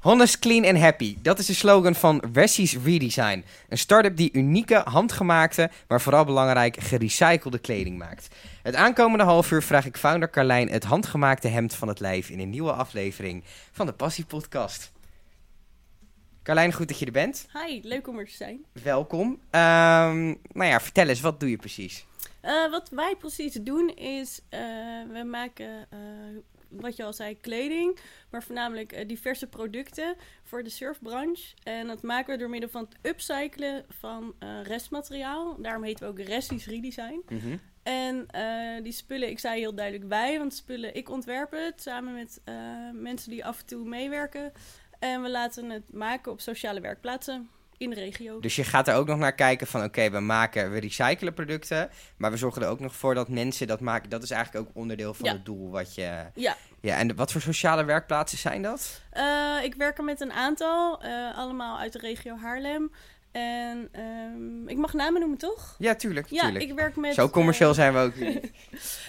Honest, clean and happy. Dat is de slogan van Wessie's Redesign. Een start-up die unieke, handgemaakte, maar vooral belangrijk, gerecyclede kleding maakt. Het aankomende half uur vraag ik founder Carlijn het handgemaakte hemd van het lijf in een nieuwe aflevering van de Passie Podcast. Carlijn, goed dat je er bent. Hi, leuk om er te zijn. Welkom. Ehm, nou ja, vertel eens, wat doe je precies? Uh, wat wij precies doen is, uh, we maken, uh, wat je al zei, kleding, maar voornamelijk diverse producten voor de surfbranche. En dat maken we door middel van het upcyclen van restmateriaal. Daarom heten we ook Resties Redesign. Mm -hmm. En die spullen, ik zei heel duidelijk wij, want spullen, ik ontwerp het samen met mensen die af en toe meewerken. En we laten het maken op sociale werkplaatsen in de regio. Dus je gaat er ook nog naar kijken van oké, we maken, we recyclen producten, maar we zorgen er ook nog voor dat mensen dat maken. Dat is eigenlijk ook onderdeel van Ja. het doel wat je. Ja. Ja, en wat voor sociale werkplaatsen zijn dat? Eh, ik werk er met een aantal, eh, allemaal uit de regio Haarlem. En ehm, ik mag namen noemen, toch? Ja, tuurlijk. Ja, tuurlijk. ik werk met... Zo commercieel eh, zijn we ook niet.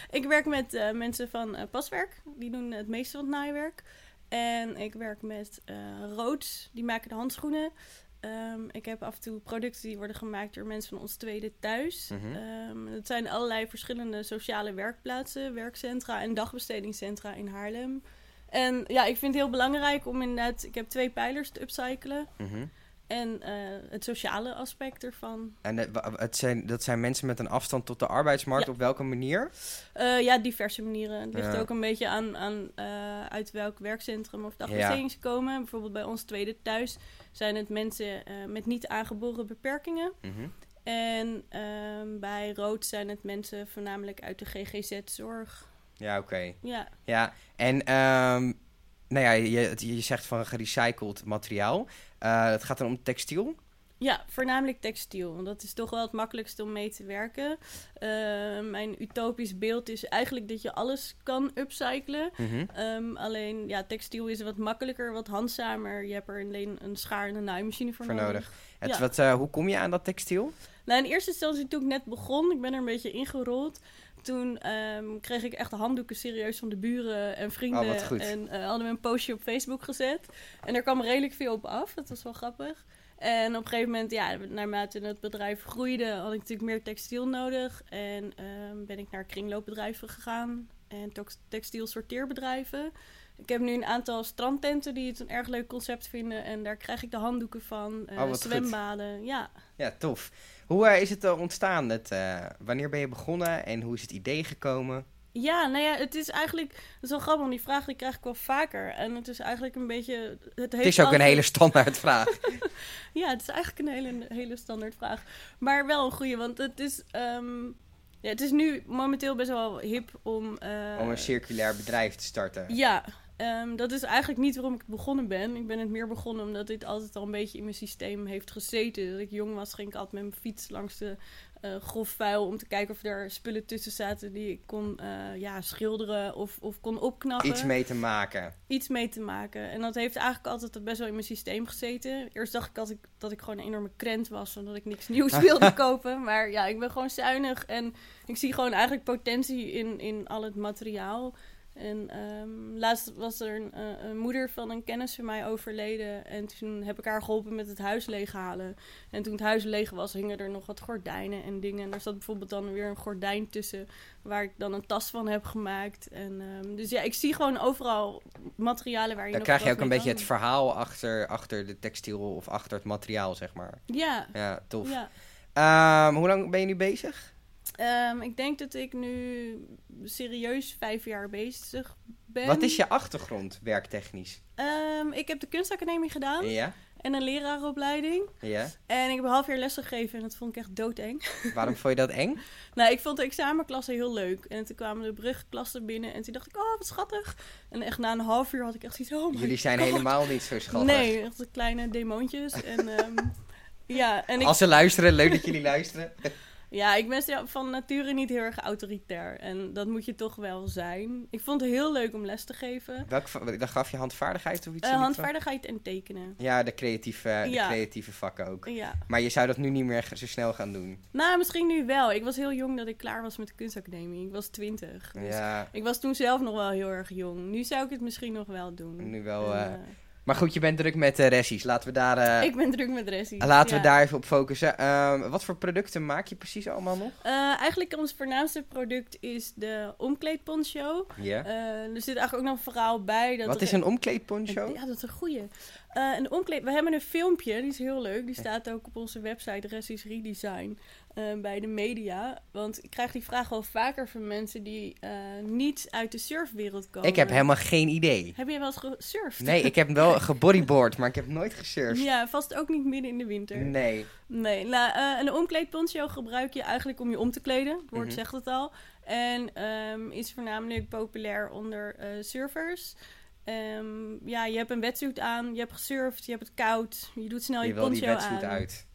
ik werk met mensen van Paswerk. Die doen het meeste van het naaiwerk. En ik werk met Roods. Die maken de handschoenen. Ehm, ik heb af en toe producten die worden gemaakt door mensen van ons tweede thuis. Ehm, het zijn allerlei verschillende sociale werkplaatsen, werkcentra en dagbestedingscentra in Haarlem. En ja, ik vind het heel belangrijk om inderdaad... Ik heb twee pijlers te upcyclen. Mhm. En eh, het sociale aspect ervan. En het, zijn, dat zijn mensen met een afstand tot de arbeidsmarkt. Ja. Op welke manier? Eh, ja, diverse manieren. Het ligt Ja. ook een beetje aan, aan eh, uit welk werkcentrum of dagbesteding ze komen. Bijvoorbeeld bij ons tweede thuis zijn het mensen met niet aangeboren beperkingen. Mhm. En ehm, bij Rood zijn het mensen voornamelijk uit de GGZ-zorg. Ja, oké. Ja, Ja, en ehm, nou ja, je, je zegt van gerecycled materiaal. Eh, het gaat dan om textiel. Ja, voornamelijk textiel. Want dat is toch wel het makkelijkste om mee te werken. Eh, mijn utopisch beeld is eigenlijk dat je alles kan upcyclen. Mhm. Ehm, alleen, ja, textiel is wat makkelijker, wat handzamer. Je hebt er alleen een schaar en een naaimachine voor, Voor nodig. Het, Ja. wat, eh, hoe kom je aan dat textiel? Nou, in eerste instantie toen ik net begon, ik ben er een beetje ingerold. Toen ehm, kreeg ik echt handdoeken serieus van de buren en vrienden. Oh, wat goed. En eh, hadden we een postje op Facebook gezet. En er kwam redelijk veel op af. Dat was wel grappig. En op een gegeven moment, ja, naarmate het bedrijf groeide, had ik natuurlijk meer textiel nodig. En ehm, ben ik naar kringloopbedrijven gegaan en textiel sorteerbedrijven. Ik heb nu een aantal strandtenten die het een erg leuk concept vinden. En daar krijg ik de handdoeken van. Oh, goed. zwembaden, ja. Ja, tof. Hoe eh, is het eh, ontstaan? Het, wanneer ben je begonnen en hoe is het idee gekomen? Ja, nou ja, het is eigenlijk... Het is wel grappig, want die vraag die krijg ik wel vaker. En het is eigenlijk een beetje... Het, heeft Het is ook een hele standaard vraag. Ja, het is eigenlijk een hele, hele standaard vraag. Maar wel een goede, want het is... ehm, ja, het is nu momenteel best wel hip om... eh, om een circulair bedrijf te starten. Ja, ehm, dat is eigenlijk niet waarom ik begonnen ben. Ik ben het meer begonnen omdat dit altijd al een beetje in mijn systeem heeft gezeten. Dat ik jong was, ging ik altijd met mijn fiets langs de eh grof vuil om te kijken of er spullen tussen zaten die ik kon eh, ja, schilderen of, of kon opknappen. Iets mee te maken. iets mee te maken. En dat heeft eigenlijk altijd best wel in mijn systeem gezeten. Eerst dacht ik dat ik, dat ik gewoon een enorme krent was, omdat ik niks nieuws wilde kopen. Maar ja, ik ben gewoon zuinig en ik zie gewoon eigenlijk potentie in, in al het materiaal. En ehm, laatst was er een, eh, een moeder van een kennis van mij overleden. En toen heb ik haar geholpen met het huis leeghalen. En toen het huis leeg was, hingen er nog wat gordijnen en dingen. En daar zat bijvoorbeeld dan weer een gordijn tussen waar ik dan een tas van heb gemaakt. En, ehm, dus ja, ik zie gewoon overal materialen waar je Dan nog krijg je ook een beetje het verhaal achter, achter de textiel of achter het materiaal, zeg maar. Ja, Ja, tof. ja. Ehm, hoe lang ben je nu bezig? Ehm, ik denk dat ik nu serieus vijf jaar bezig ben. Wat is je achtergrond, werktechnisch? Ehm, ik heb de kunstacademie gedaan Ja? en een leraaropleiding. Ja? En ik heb een half jaar les gegeven en dat vond ik echt doodeng. Waarom vond je dat eng? nou, ik vond de examenklassen heel leuk. En toen kwamen de brugklassen binnen en toen dacht ik, oh, wat schattig. En echt na een half uur had ik echt zoiets, oh Jullie zijn God. helemaal niet zo schattig. Nee, echt kleine demoontjes. En ehm, ja, en ik, Als ze luisteren, leuk dat jullie luisteren. ja, ik ben van nature niet heel erg autoritair. En dat moet je toch wel zijn. Ik vond het heel leuk om les te geven. Welk, va- dan gaf je handvaardigheid of iets? Eh, handvaardigheid en tekenen. Ja, de creatieve, de Ja. creatieve vakken ook. Ja. Maar je zou dat nu niet meer zo snel gaan doen. Nou, misschien nu wel. Ik was heel jong dat ik klaar was met de kunstacademie. Ik was twintig. Dus Ja, Ik was toen zelf nog wel heel erg jong. Nu zou ik het misschien nog wel doen. nu wel. En, eh, eh, Maar goed, je bent druk met uh, ressies. Laten we daar... eh, Ik ben druk met ressies. Laten ja. we daar even op focussen. Ehm, wat voor producten maak je precies allemaal nog? Eh, eigenlijk ons voornaamste product is de omkleedponcho. Ja. Eh, er zit eigenlijk ook nog een verhaal bij. Dat Wat is een omkleedponcho? Ja, dat is een goeie. Eh en de omkleed... We hebben een filmpje, die is heel leuk. Die staat ook op onze website, Ressis Redesign, eh, bij de media. Want ik krijg die vraag wel vaker van mensen die eh, niet uit de surfwereld komen. Ik heb helemaal geen idee. Heb je wel eens gesurfd? Nee, ik heb wel gebodyboard, maar ik heb nooit gesurfd. Ja, vast ook niet midden in de winter. Nee. Nee, nou, een omkleedponcho gebruik je eigenlijk om je om te kleden. Het woord Mhm. zegt het al. En ehm, is voornamelijk populair onder surfers. Ehm, ja, je hebt een wetsuit aan, je hebt gesurfd, je hebt het koud, je doet snel je, Je poncho wetsuit aan. uit.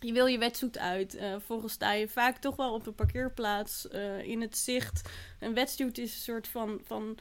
Je wil je wetsuit uit. Eh volgens sta je vaak toch wel op een parkeerplaats eh, in het zicht. Een wetsuit is een soort van, van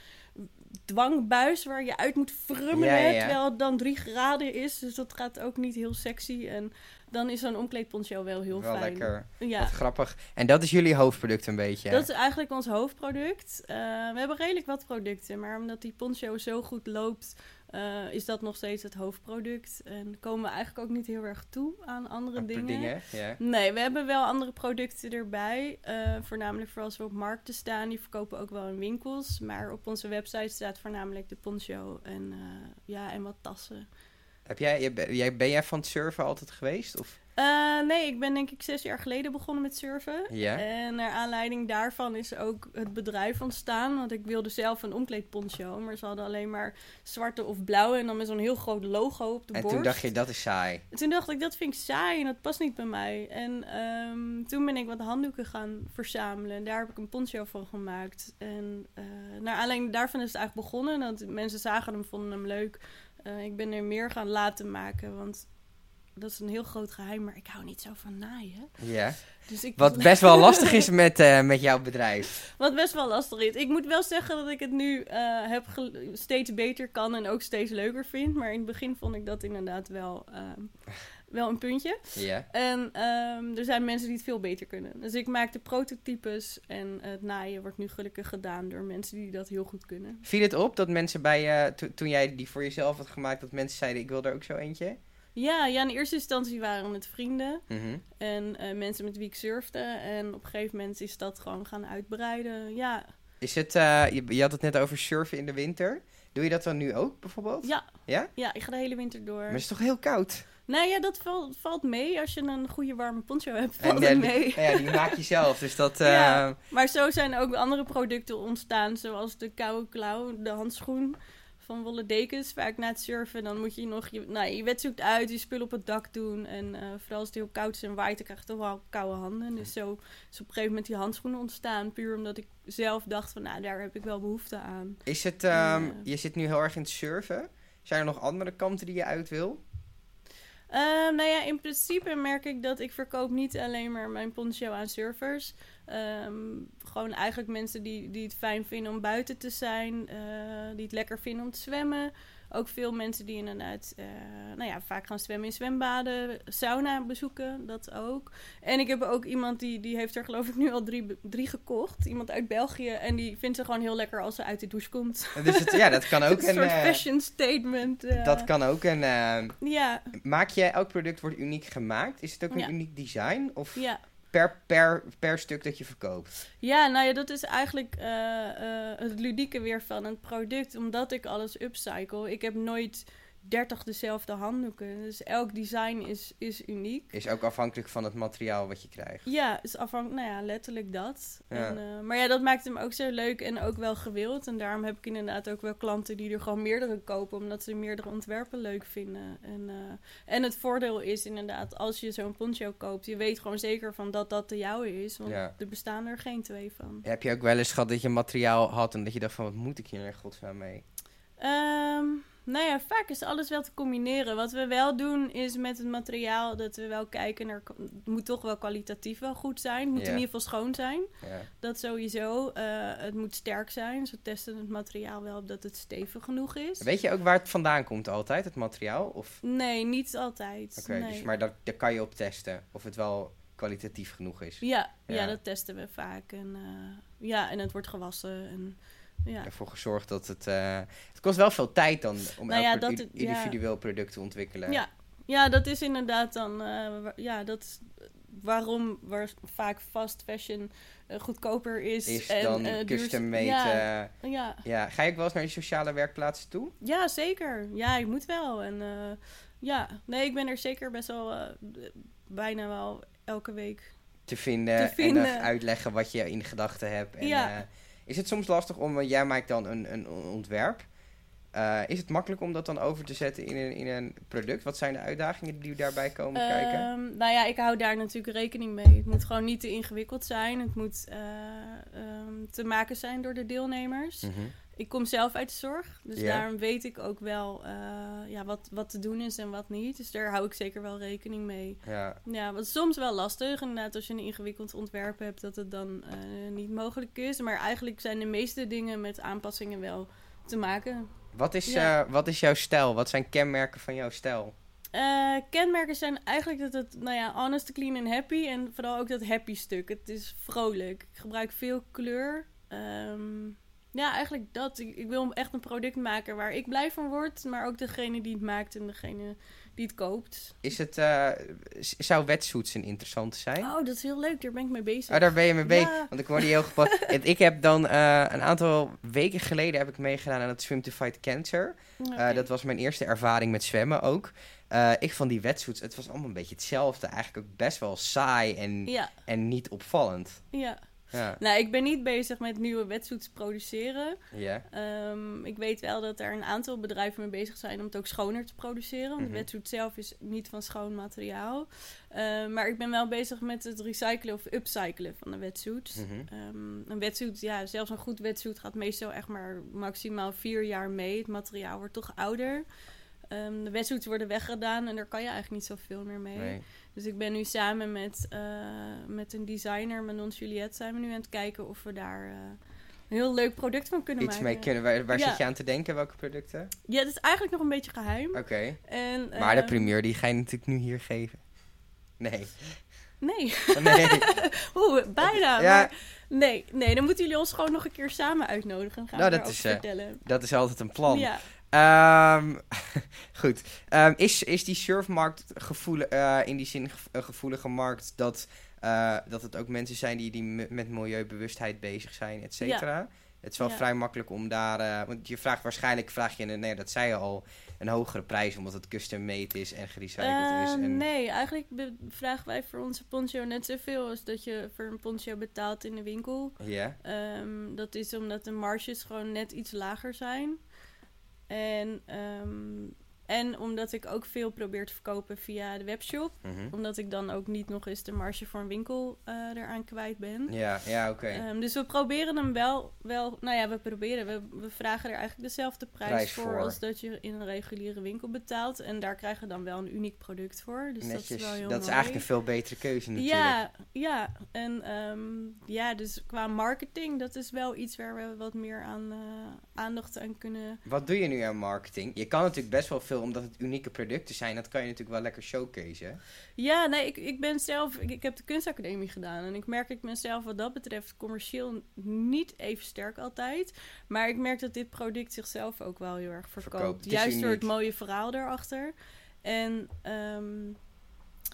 dwangbuis waar je uit moet frummelen. Ja. Terwijl het dan drie graden is. Dus dat gaat ook niet heel sexy. En dan is zo'n omkleedponcho wel heel wel fijn. lekker. Ja, Wat grappig. En dat is jullie hoofdproduct een beetje. dat is eigenlijk ons hoofdproduct. Eh, we hebben redelijk wat producten. Maar omdat die poncho zo goed loopt, eh, is dat nog steeds het hoofdproduct. En komen we eigenlijk ook niet heel erg toe aan andere dingen. Ja. Nee, we hebben wel andere producten erbij. eh, voornamelijk voor als we op markten staan. Die verkopen ook wel in winkels. Maar op onze website staat voornamelijk de poncho en, eh, ja, en wat tassen. Heb jij, ben jij van het surfen altijd geweest? Of? Eh, nee, ik ben denk ik zes jaar geleden begonnen met surfen. Ja. En naar aanleiding daarvan is ook het bedrijf ontstaan. Want ik wilde zelf een omkleedponcho. Maar ze hadden alleen maar zwarte of blauwe. En dan met zo'n heel groot logo op de En borst. toen dacht je, dat is saai. Toen dacht ik, dat vind ik saai en dat past niet bij mij. En ehm, toen ben ik wat handdoeken gaan verzamelen. En daar heb ik een poncho van gemaakt. En eh, naar aanleiding daarvan is het eigenlijk begonnen. Dat mensen zagen hem, vonden hem leuk. Eh, ik ben er meer gaan laten maken, want dat is een heel groot geheim. Maar ik hou niet zo van naaien. Ja. Dus ik Wat best wel lastig is met, eh, met jouw bedrijf. Wat best wel lastig is. Ik moet wel zeggen dat ik het nu eh, heb steeds beter kan en ook steeds leuker vind. Maar in het begin vond ik dat inderdaad wel, ehm, wel een puntje. Ja. En ehm, er zijn mensen die het veel beter kunnen. Dus ik maak de prototypes en het naaien wordt nu gelukkig gedaan door mensen die dat heel goed kunnen. Viel het op dat mensen bij je, to- toen jij die voor jezelf had gemaakt, dat mensen zeiden, ik wil er ook zo eentje? Ja, ja, in eerste instantie waren het vrienden Mhm. en eh, mensen met wie ik surfde. En op een gegeven moment is dat gewoon gaan uitbreiden. Ja, Is het, eh, je, je had het net over surfen in de winter. Doe je dat dan nu ook bijvoorbeeld? ja, Ja? ja, ik ga de hele winter door. Maar het is toch heel koud? Nou ja, dat valt, valt mee. Als je een goede warme poncho hebt, valt eh, het die- mee. ja, die maak je zelf. Dus dat... eh, Ja. Maar zo zijn ook andere producten ontstaan, zoals de koude klauw, de handschoen van wollen dekens. Vaak na het surfen, dan moet je nog je, nou, je wetsuit uit, je spullen op het dak doen. En eh, vooral als het heel koud is en waait, dan krijg je toch wel koude handen. Dus zo is op een gegeven moment die handschoenen ontstaan. Puur omdat ik zelf dacht van, nou, daar heb ik wel behoefte aan. Is het, ehm, Ja. je zit nu heel erg in het surfen. Zijn er nog andere kanten die je uit wil? Eh, nou ja, in principe merk ik dat ik verkoop niet alleen maar mijn poncho aan surfers. Ehm, gewoon eigenlijk mensen die, die het fijn vinden om buiten te zijn, eh, die het lekker vinden om te zwemmen. Ook veel mensen die inderdaad, eh, nou ja, vaak gaan zwemmen in zwembaden, sauna bezoeken, dat ook. En ik heb ook iemand die, die heeft er geloof ik nu al drie, drie gekocht. Iemand uit België en die vindt ze gewoon heel lekker als ze uit de douche komt. Dus het, ja, dat kan ook een een... soort eh, fashion statement. eh. dat kan ook een... eh, Ja, maak jij, elk product wordt uniek gemaakt? Is het ook een Ja. uniek design? Of ja. Per, per, per stuk dat je verkoopt? Ja, nou ja, dat is eigenlijk eh, eh, het ludieke weer van het product. Omdat ik alles upcycle. Ik heb nooit 30 dezelfde handdoeken. Dus elk design is, is uniek. Is ook afhankelijk van het materiaal wat je krijgt. Ja, is afhankelijk, nou ja, letterlijk dat. Ja. En, eh, maar ja, dat maakt hem ook zo leuk en ook wel gewild. En daarom heb ik inderdaad ook wel klanten die er gewoon meerdere kopen, omdat ze meerdere ontwerpen leuk vinden. En, eh, en het voordeel is inderdaad, als je zo'n poncho koopt, je weet gewoon zeker van dat dat de jouwe is. Want Ja. er bestaan er geen twee van. Heb je ook wel eens gehad dat je materiaal had en dat je dacht van, wat moet ik hier in godsnaam mee? Ehm, nou ja, vaak is alles wel te combineren. Wat we wel doen is met het materiaal dat we wel kijken naar. Het moet toch wel kwalitatief wel goed zijn. Het moet in ieder geval schoon zijn. Dat sowieso. Eh, het moet sterk zijn. Ze testen het materiaal wel op dat het stevig genoeg is. Weet je ook waar het vandaan komt altijd, het materiaal? Of... Nee, niet altijd. Oké, nee. dus, maar dat, daar kan je op testen of het wel kwalitatief genoeg is. ja, ja. Ja. dat testen we vaak. En, eh, ja, en het wordt gewassen. En ja. ervoor gezorgd dat het... eh, het kost wel veel tijd dan om Nou elk ja, pro- dat het- ja. individueel product te ontwikkelen. Ja. ja, dat is inderdaad dan... eh, ja, dat is waarom waar vaak fast fashion eh, goedkoper is. Is en, dan custom made... Ja, Ja. Ga je ook wel eens naar die sociale werkplaatsen toe? ja, zeker. Ja, ik moet wel. En ja, nee, ik ben er zeker best wel bijna wel elke week. Te vinden, Te en dan uitleggen wat je in gedachten hebt. En, Ja. Is het soms lastig om... want Jij maakt dan een, een ontwerp. Eh, is het makkelijk om dat dan over te zetten in een, in een product? Wat zijn de uitdagingen die daarbij komen kijken? Ehm, nou ja, ik hou daar natuurlijk rekening mee. Het moet gewoon niet te ingewikkeld zijn. Het moet eh, te maken zijn door de deelnemers. Mhm. Ik kom zelf uit de zorg, dus daarom weet ik ook wel eh, ja, wat, wat te doen is en wat niet. Dus daar hou ik zeker wel rekening mee. Ja. Ja, wat soms wel lastig, inderdaad, als je een ingewikkeld ontwerp hebt, dat het dan eh, niet mogelijk is. Maar eigenlijk zijn de meeste dingen met aanpassingen wel te maken. Wat, is, Ja. eh, wat is jouw stijl? Wat zijn kenmerken van jouw stijl? Eh, kenmerken zijn eigenlijk dat het, nou ja, honest, clean en happy. En vooral ook dat happy stuk. Het is vrolijk. Ik gebruik veel kleur. Ehm, ja, eigenlijk dat. Ik, ik wil echt een product maken waar ik blij van word. Maar ook degene die het maakt en degene die het koopt. Is het, eh, zou wetsuits een interessante zijn? Oh, dat is heel leuk. Daar ben ik mee bezig. Oh, daar ben je mee bezig. Ja. Want ik word hier heel gepast. En ik heb dan eh, een aantal weken geleden heb ik meegedaan aan het Swim to Fight Cancer. Oké. Eh, dat was mijn eerste ervaring met zwemmen ook. Ik vond die wetsuits, het was allemaal een beetje hetzelfde. Eigenlijk ook best wel saai en, Ja, en niet opvallend. ja. Ja. Nou, ik ben niet bezig met nieuwe wetsuits produceren. Ja. Ehm, ik weet wel dat er een aantal bedrijven mee bezig zijn om het ook schoner te produceren. Want Mhm. de wetsuit zelf is niet van schoon materiaal. Ehm, maar ik ben wel bezig met het recyclen of upcyclen van de wetsuits. Mhm. Ehm, een wetsuit, ja, zelfs een goed wetsuit gaat meestal echt maar maximaal vier jaar mee. Het materiaal wordt toch ouder. Ehm, de wetsuits worden weggedaan en daar kan je eigenlijk niet zoveel meer mee. Nee. Dus ik ben nu samen met, eh, met een designer, Manon Juliette, zijn we nu aan het kijken of we daar eh, een heel leuk product van kunnen Iets maken. mee kunnen. Waar, waar Ja. zit je aan te denken? Welke producten? Ja, het is eigenlijk nog een beetje geheim. Oké. Maar de ehm, primeur die ga je natuurlijk nu hier geven. Nee. Nee. Oh, nee. Oeh, bijna. Ja. Maar nee, nee, dan moeten jullie ons gewoon nog een keer samen uitnodigen. Gaan Nou, we dat is, eh, vertellen. Dat is altijd een plan. Ja. Ehm, goed. Ehm, is, is die surfmarkt gevoelig, eh, in die zin een gevoelige markt dat, eh, dat het ook mensen zijn die, die met milieubewustheid bezig zijn, et cetera? Het is wel Ja. vrij makkelijk om daar... eh, want je vraagt waarschijnlijk, vraag je, nee, dat zei je al, een hogere prijs omdat het custom made is en gerecycled is. En, Nee, eigenlijk vragen wij voor onze poncho net zoveel als dat je voor een poncho betaalt in de winkel. Ja, Ehm, dat is omdat de marges gewoon net iets lager zijn. En, ehm, en omdat ik ook veel probeer te verkopen via de webshop. mhm. Omdat ik dan ook niet nog eens de marge voor een winkel eh, eraan kwijt ben. ja, ja oké. Ehm, dus we proberen hem wel, wel, nou ja, we proberen, we, we vragen er eigenlijk dezelfde prijs, Prijs voor, voor. als dat je in een reguliere winkel betaalt. En daar krijgen we dan wel een uniek product voor. Dus Netjes. dat is wel heel dat is eigenlijk een veel betere keuze natuurlijk. Ja, ja. En ehm, ja, dus qua marketing, dat is wel iets waar we wat meer aan, eh, aandacht aan kunnen. Wat doe je nu aan marketing? Je kan natuurlijk best wel veel, omdat het unieke producten zijn, dat kan je natuurlijk wel lekker showcase. Ja, nee, ik, ik ben zelf, ik, ik heb de kunstacademie gedaan. En ik merk ik mezelf wat dat betreft commercieel niet even sterk altijd. Maar ik merk dat dit product zichzelf ook wel heel erg verkoopt. Juist door het mooie verhaal daarachter. En ehm,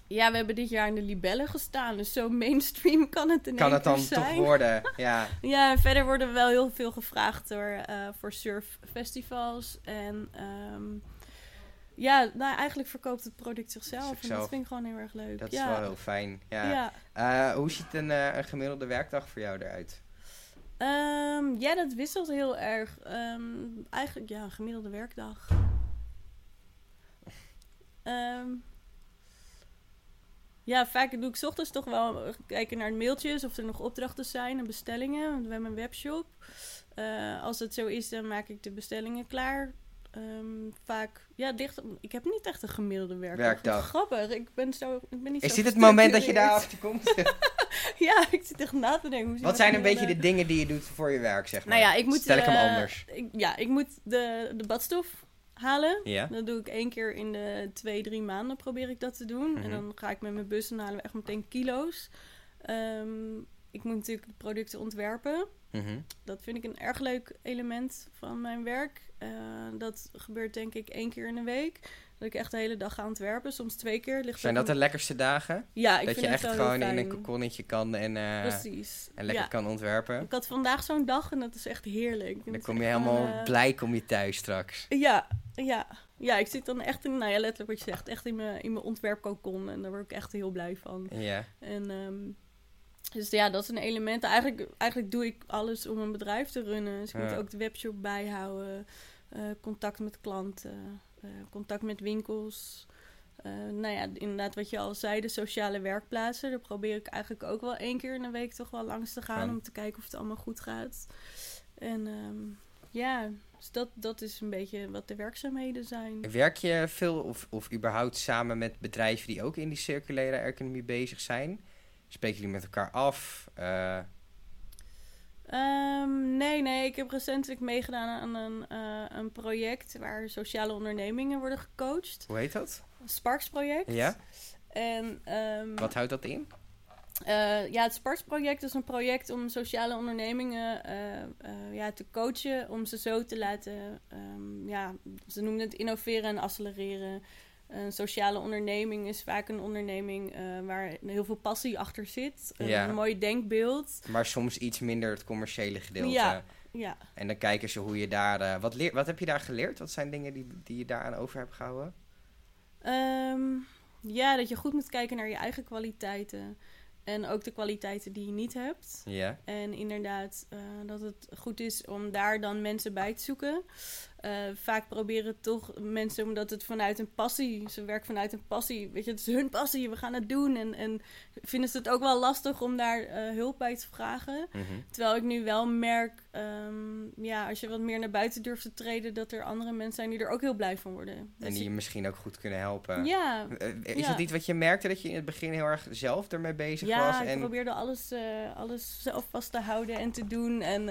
ja, we hebben dit jaar in de Libellen gestaan. Dus zo mainstream kan het in Kan het dan zijn. toch worden? Ja. Ja, en verder worden we wel heel veel gevraagd door, eh, voor surffestivals. En ehm, ja, nou, eigenlijk verkoopt het product zichzelf. En dat vind ik gewoon heel erg leuk. Dat is wel heel fijn. Ja. Eh, hoe ziet een, eh, een gemiddelde werkdag voor jou eruit? Ehm, ja, dat wisselt heel erg. Ehm, eigenlijk, ja, een gemiddelde werkdag. Ehm, ja, vaak doe ik 's ochtends toch wel kijken naar mailtjes of er nog opdrachten zijn en bestellingen. Want we hebben een webshop. Eh, als het zo is, dan maak ik de bestellingen klaar. Ehm, vaak, ja, dicht. Ik heb niet echt een gemiddelde werkdag. Werkdag. Grappig. Ik ben, zo, ik ben niet Is zo dit het moment dat je gestructureerd. daarachter komt? Ja, ik zit echt na te denken. hoe Wat zijn een beetje de dingen die je doet voor je werk, zeg maar? nou ja, ik moet... Stel ik hem eh, anders. ik- ja, ik moet de, de badstof halen. Ja? Dat doe ik één keer in de twee, drie maanden probeer ik dat te doen. Mhm. En dan ga ik met mijn bus en halen we echt meteen kilo's. Ehm, ik moet natuurlijk de producten ontwerpen. Mhm. Dat vind ik een erg leuk element van mijn werk. Eh, dat gebeurt denk ik één keer in de week. Dat ik echt de hele dag ga ontwerpen, soms twee keer. Ligt Zijn dat de lekkerste dagen? Ja, ik dat vind je echt gewoon in een kokonnetje kan en, eh, Precies. en lekker Ja. kan ontwerpen? Ik had vandaag zo'n dag en dat is echt heerlijk. Dan kom je helemaal eh, blij, kom je thuis straks. Ja, ja. Ja, ik zit dan echt in, nou ja, letterlijk wat je zegt, echt in mijn, in mijn ontwerpcocon. En daar word ik echt heel blij van. Ja. En ehm, dus ja, dat is een element. Eigenlijk, eigenlijk doe ik alles om een bedrijf te runnen. Dus ik moet ook de webshop bijhouden, eh, contact met klanten, eh, contact met winkels. Eh, nou ja, inderdaad wat je al zei, de sociale werkplaatsen. Daar probeer ik eigenlijk ook wel één keer in de week toch wel langs te gaan. Ja. Om te kijken of het allemaal goed gaat. En ehm, ja, dus dat, dat is een beetje wat de werkzaamheden zijn. Werk je veel of, of überhaupt samen met bedrijven die ook in die circulaire economie bezig zijn? Spreken jullie met elkaar af? Eh, Ehm, nee, nee. Ik heb recentelijk meegedaan aan een, eh, een project waar sociale ondernemingen worden gecoacht. hoe heet dat? Een Sparks-project. Ja? En ehm, Wat houdt dat in? eh, ja, het Sparks-project is een project om sociale ondernemingen ja, te coachen. Om ze zo te laten, ehm, ja, ze noemen het innoveren en accelereren. Een sociale onderneming is vaak een onderneming eh, waar heel veel passie achter zit. Een mooi denkbeeld. Maar soms iets minder het commerciële gedeelte. Ja. Ja. En dan kijken ze hoe je daar... eh, wat, leer, wat heb je daar geleerd? Wat zijn dingen die, die je daaraan over hebt gehouden? Ehm, ja, dat je goed moet kijken naar je eigen kwaliteiten. En ook de kwaliteiten die je niet hebt. Ja. En inderdaad, eh, dat het goed is om daar dan mensen bij te zoeken. Eh, vaak proberen toch mensen, omdat het vanuit een passie, ze werken vanuit een passie, weet je, het is hun passie, we gaan het doen. En, en vinden ze het ook wel lastig om daar eh, hulp bij te vragen. Mhm. Terwijl ik nu wel merk, ehm, ja, als je wat meer naar buiten durft te treden, dat er andere mensen zijn die er ook heel blij van worden. En Dus die je ik- misschien ook goed kunnen helpen. ja, Eh, Is Ja. dat iets wat je merkte dat je in het begin heel erg zelf ermee bezig Ja, was? ik En probeerde alles, alles zelf vast te houden en te doen. En,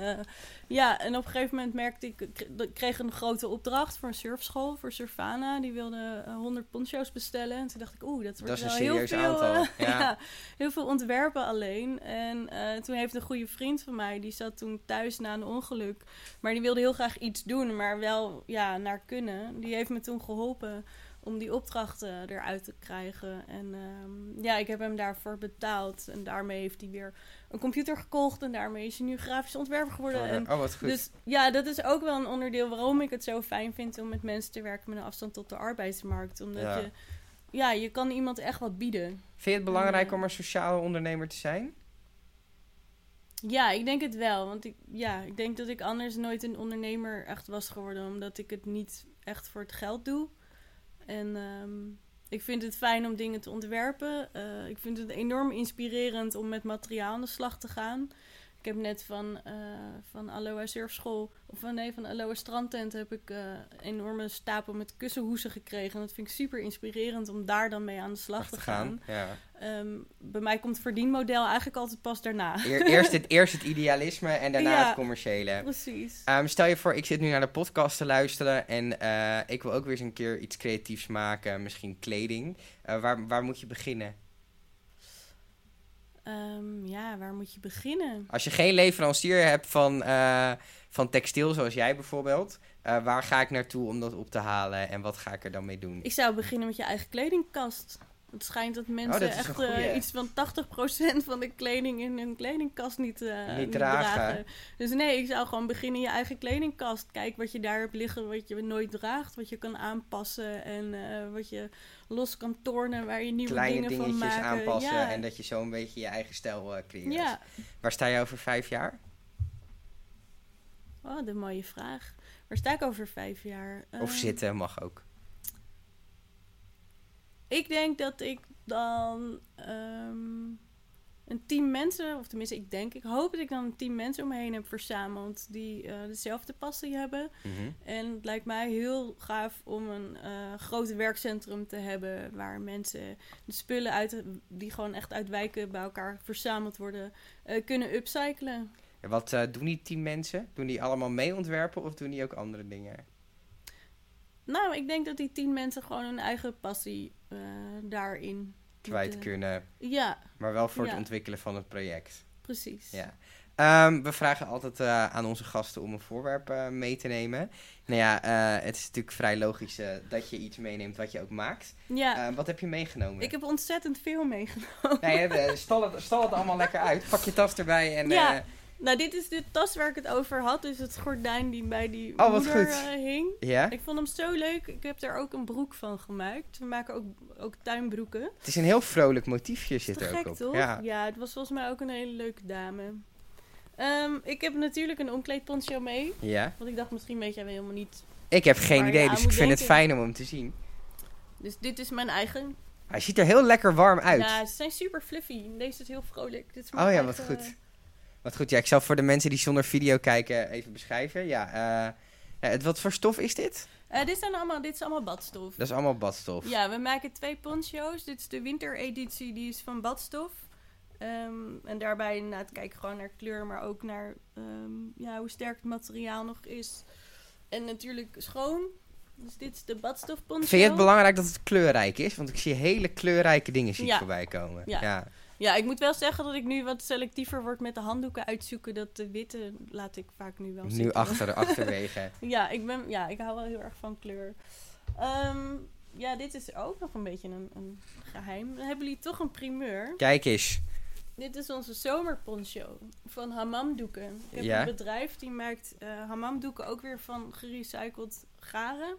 ja, en op een gegeven moment merkte ik... Ik kreeg een grote opdracht voor een surfschool, voor Surfana. Die wilde eh, 100 poncho's bestellen. En toen dacht ik, oeh, dat wordt Dat wel heel veel... aantal, eh, ja. ja, heel veel ontwerpen alleen. En eh, toen heeft een goede vriend van mij... Die zat toen thuis na een ongeluk. Maar die wilde heel graag iets doen, maar wel ja, naar kunnen. Die heeft me toen geholpen om die opdrachten eruit te krijgen. En ehm, ja, ik heb hem daarvoor betaald. En daarmee heeft hij weer een computer gekocht. En daarmee is hij nu grafisch ontwerper geworden. En oh, wat goed. dus ja, dat is ook wel een onderdeel waarom ik het zo fijn vind om met mensen te werken met een afstand tot de arbeidsmarkt. Omdat Ja. je, ja, je kan iemand echt wat bieden. Vind je het belangrijk om een sociale ondernemer te zijn? Ja, ik denk het wel. Want ik, ja, ik denk dat ik anders nooit een ondernemer echt was geworden. Omdat ik het niet echt voor het geld doe. En ehm, ik vind het fijn om dingen te ontwerpen. Eh, ik vind het enorm inspirerend om met materiaal aan de slag te gaan. Ik heb net van, eh van Aloha Surfschool, of van, nee, van Aloha Strandtent heb ik eh, een enorme stapel met kussenhoezen gekregen. En dat vind ik super inspirerend om daar dan mee aan de slag te gaan. Ja. Ehm, bij mij komt het verdienmodel eigenlijk altijd pas daarna. Eer- eerst, het, eerst het idealisme en daarna Ja. het commerciële. Precies. Ehm, stel je voor, ik zit nu naar de podcast te luisteren en eh, ik wil ook weer eens een keer iets creatiefs maken, misschien kleding. Eh, waar, waar moet je beginnen? Ehm, ja, waar moet je beginnen? Als je geen leverancier hebt van, eh, van textiel, zoals jij bijvoorbeeld, eh, waar ga ik naartoe om dat op te halen en wat ga ik er dan mee doen? Ik zou beginnen met je eigen kledingkast. Het schijnt dat mensen Oh, dat een echt eh, iets van 80% van de kleding in hun kledingkast niet, eh, Niet dragen. Dus nee, ik zou gewoon beginnen in je eigen kledingkast. Kijk wat je daar hebt liggen, wat je nooit draagt, wat je kan aanpassen en eh, wat je los kan tornen, waar je nieuwe Kleine dingen van dingetjes maken. aanpassen ja. en dat je zo een beetje je eigen stijl creëert. Ja, Waar sta je over vijf jaar? oh, de mooie vraag. Waar sta ik over vijf jaar? Of zitten, mag ook. Ik denk dat ik dan ehm, een team mensen, of tenminste, ik denk, ik hoop dat ik dan een team mensen om me heen heb verzameld die eh, dezelfde passie hebben. Mhm. En het lijkt mij heel gaaf om een eh groot werkcentrum te hebben waar mensen de spullen uit, die gewoon echt uit wijken bij elkaar verzameld worden, eh, kunnen upcyclen. En Wat doen die tien mensen? Doen die allemaal mee ontwerpen of doen die ook andere dingen? Nou, ik denk dat die tien mensen gewoon hun eigen passie eh, daarin Kwijt kunnen, Ja, maar wel voor het ontwikkelen van het project. precies. Ja. Ehm, we vragen altijd eh, aan onze gasten om een voorwerp eh, mee te nemen. Nou ja, het is natuurlijk vrij logisch dat je iets meeneemt wat je ook maakt. Ja, Eh, wat heb je meegenomen? ik heb ontzettend veel meegenomen. Nee, stal, het, stal het allemaal lekker uit. Pak je tas erbij en... Ja. Eh, Nou, dit is de tas waar ik het over had. Dus het gordijn die bij die Oh, wat moeder goed. eh, hing. ja? Ik vond hem zo leuk. Ik heb er ook een broek van gemaakt. We maken ook, ook tuinbroeken. Het is een heel vrolijk motiefje zit er ook gek, op. toch? Ja. het was volgens mij ook een hele leuke dame. Ehm, ik heb natuurlijk een omkleedponcho mee. ja. Want ik dacht, misschien weet jij wel helemaal niet. Ik heb geen idee, dus ik vind het fijn om hem te zien. Dus dit is mijn eigen. Hij ziet er heel lekker warm uit. Ja, ze zijn super fluffy. Deze is heel vrolijk. Dit is Oh ja, wat eigen- goed. Wat goed, ja, ik zal voor de mensen die zonder video kijken even beschrijven. Ja, eh, het, wat voor stof is dit? Eh, dit, zijn allemaal, dit is allemaal badstof. Dat is allemaal badstof. Ja, we maken twee poncho's. Dit is de wintereditie, die is van badstof. Ehm, en daarbij inderdaad kijk ik gewoon naar kleur, maar ook naar ehm, ja, hoe sterk het materiaal nog is. En natuurlijk schoon. Dus dit is de badstof poncho. Vind je het belangrijk dat het kleurrijk is? Want ik zie hele kleurrijke dingen zie Ja. voorbij komen. Ja. ja. Ja, ik moet wel zeggen dat ik nu wat selectiever word met de handdoeken uitzoeken. Dat de witte laat ik vaak nu wel Nu zitten. achter, achterwege. Ja, ik, ben, ja, ik hou wel heel erg van kleur. Ehm, ja, dit is ook nog een beetje een, een geheim. Dan hebben jullie toch een primeur. Kijk eens. Dit is onze zomerponcho van hammamdoeken. Ik heb Ja. een bedrijf die maakt eh hammamdoeken ook weer van gerecycled garen.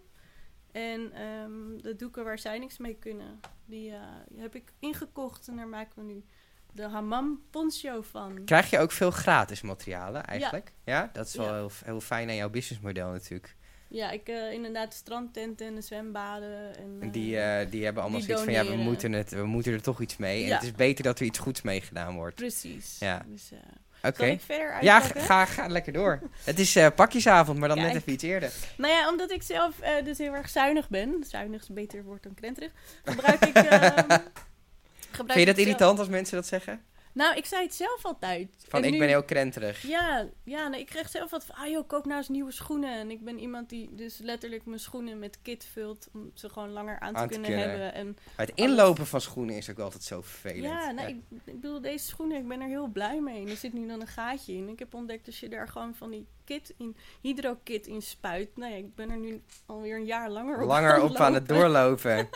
En ehm, de doeken waar zij niks mee kunnen, die eh, heb ik ingekocht. En daar maken we nu de hammam poncho van. Krijg je ook veel gratis materialen eigenlijk? Ja, dat is wel Ja. heel, heel fijn aan jouw businessmodel natuurlijk. Ja, ik eh, inderdaad strandtenten en de zwembaden. En, En die, eh, die hebben allemaal die zoiets van, ja, we moeten, het, we moeten er toch iets mee. En het is beter dat er iets goeds mee gedaan wordt. Precies. Ja. Dus, Oké. Zal ik verder Ja, ga, ga lekker door. Het is eh, pakjesavond, maar dan net even iets eerder. Nou ja, omdat ik zelf eh, dus heel erg zuinig ben. Zuinig is een beter woord dan krenterig. Gebruik ik... ehm, gebruik Vind je dat zelf- irritant als mensen dat zeggen? Nou, ik zei het zelf altijd. Van, En ik nu- ben heel krenterig. Ja, ja nee, ik kreeg zelf wat van... Ah joh, koop nou eens nieuwe schoenen. En ik ben iemand die dus letterlijk mijn schoenen met kit vult... om ze gewoon langer aan te, Aan te kunnen, kunnen. hebben. En het inlopen van schoenen is ook altijd zo vervelend. ja, nou, Ik, ik bedoel, deze schoenen, ik ben er heel blij mee. Er zit nu dan een gaatje in. Ik heb ontdekt als je daar gewoon van die kit in, hydrokit in spuit. Nou ja, ik ben er nu alweer een jaar langer op Langer aan op aan het lopen. doorlopen.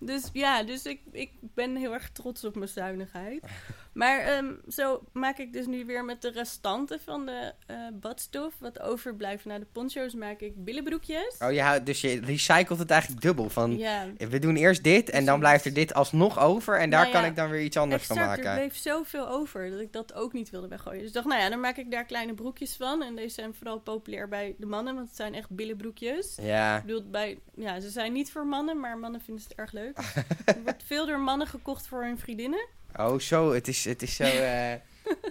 Dus ja, dus ik, ik ben heel erg trots op mijn zuinigheid. Maar ehm, zo maak ik dus nu weer met de restanten van de eh, badstof, wat overblijft na de poncho's, maak ik billenbroekjes. Oh ja, dus je recycelt het eigenlijk dubbel. Van, ja, we doen eerst dit en dan blijft er dit alsnog over. En daar Nou ja, kan ik dan weer iets anders van exact. Er maken. bleef zoveel over dat ik dat ook niet wilde weggooien. Dus ik dacht, nou ja, dan maak ik daar kleine broekjes van. En deze zijn vooral populair bij de mannen, want het zijn echt billenbroekjes. Ja, Ik bedoel, bij, ja, ze zijn niet voor mannen, maar mannen vinden het erg leuk. er wordt veel door mannen gekocht voor hun vriendinnen. Oh zo, het is, het is zo... eh,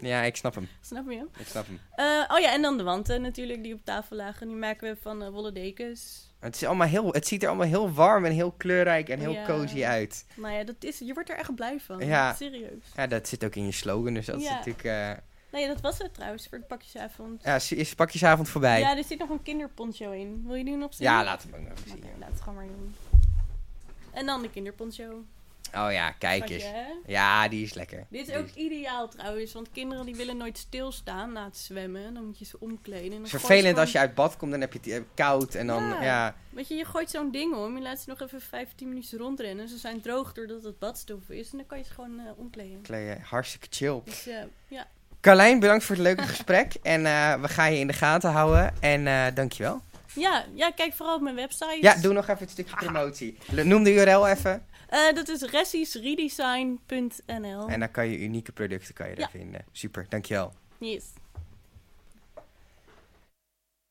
ja, ik snap hem. Snap je? Ik snap hem. Eh, oh ja, en dan de wanten natuurlijk die op tafel lagen. Die maken we van eh, wollen dekens. Het, is allemaal heel, het ziet er allemaal heel warm en heel kleurrijk en heel Ja. cozy uit. Nou ja, dat is, je wordt er echt blij van. Ja. Serieus. Ja, dat zit ook in je slogan, dus dat is Ja. natuurlijk... eh, Nee, dat was het trouwens voor de pakjesavond. ja, is- is pakjesavond voorbij. Ja, er zit nog een kinderponcho in. Wil je die nog zien? Ja, laten we hem ook nog zien. laat het gewoon maar doen. En dan de kinderponcho. Oh ja, kijk eens. Ja, die is lekker. Dit is Die ook ideaal trouwens, want kinderen die willen nooit stilstaan na het zwemmen. Dan moet je ze omkleden. En Het is vervelend gewoon- als je uit bad komt, dan heb je het eh, koud en dan, Ja. ja, Weet je, je gooit zo'n ding om, je laat ze nog even 15 minuten rondrennen. Ze zijn droog doordat het badstof is en dan kan je ze gewoon eh, omkleden. kleden. hartstikke chill. Dus eh, ja, Carlijn, bedankt voor het leuke gesprek en we gaan je in de gaten houden en dankjewel. Ja, ja, kijk vooral op mijn website. Ja, doe nog even het stukje promotie. Le- Noem de URL even Eh, dat is ressisredesign.nl. en dan kan je unieke producten kan je daar Ja. vinden. Super, dankjewel. Yes.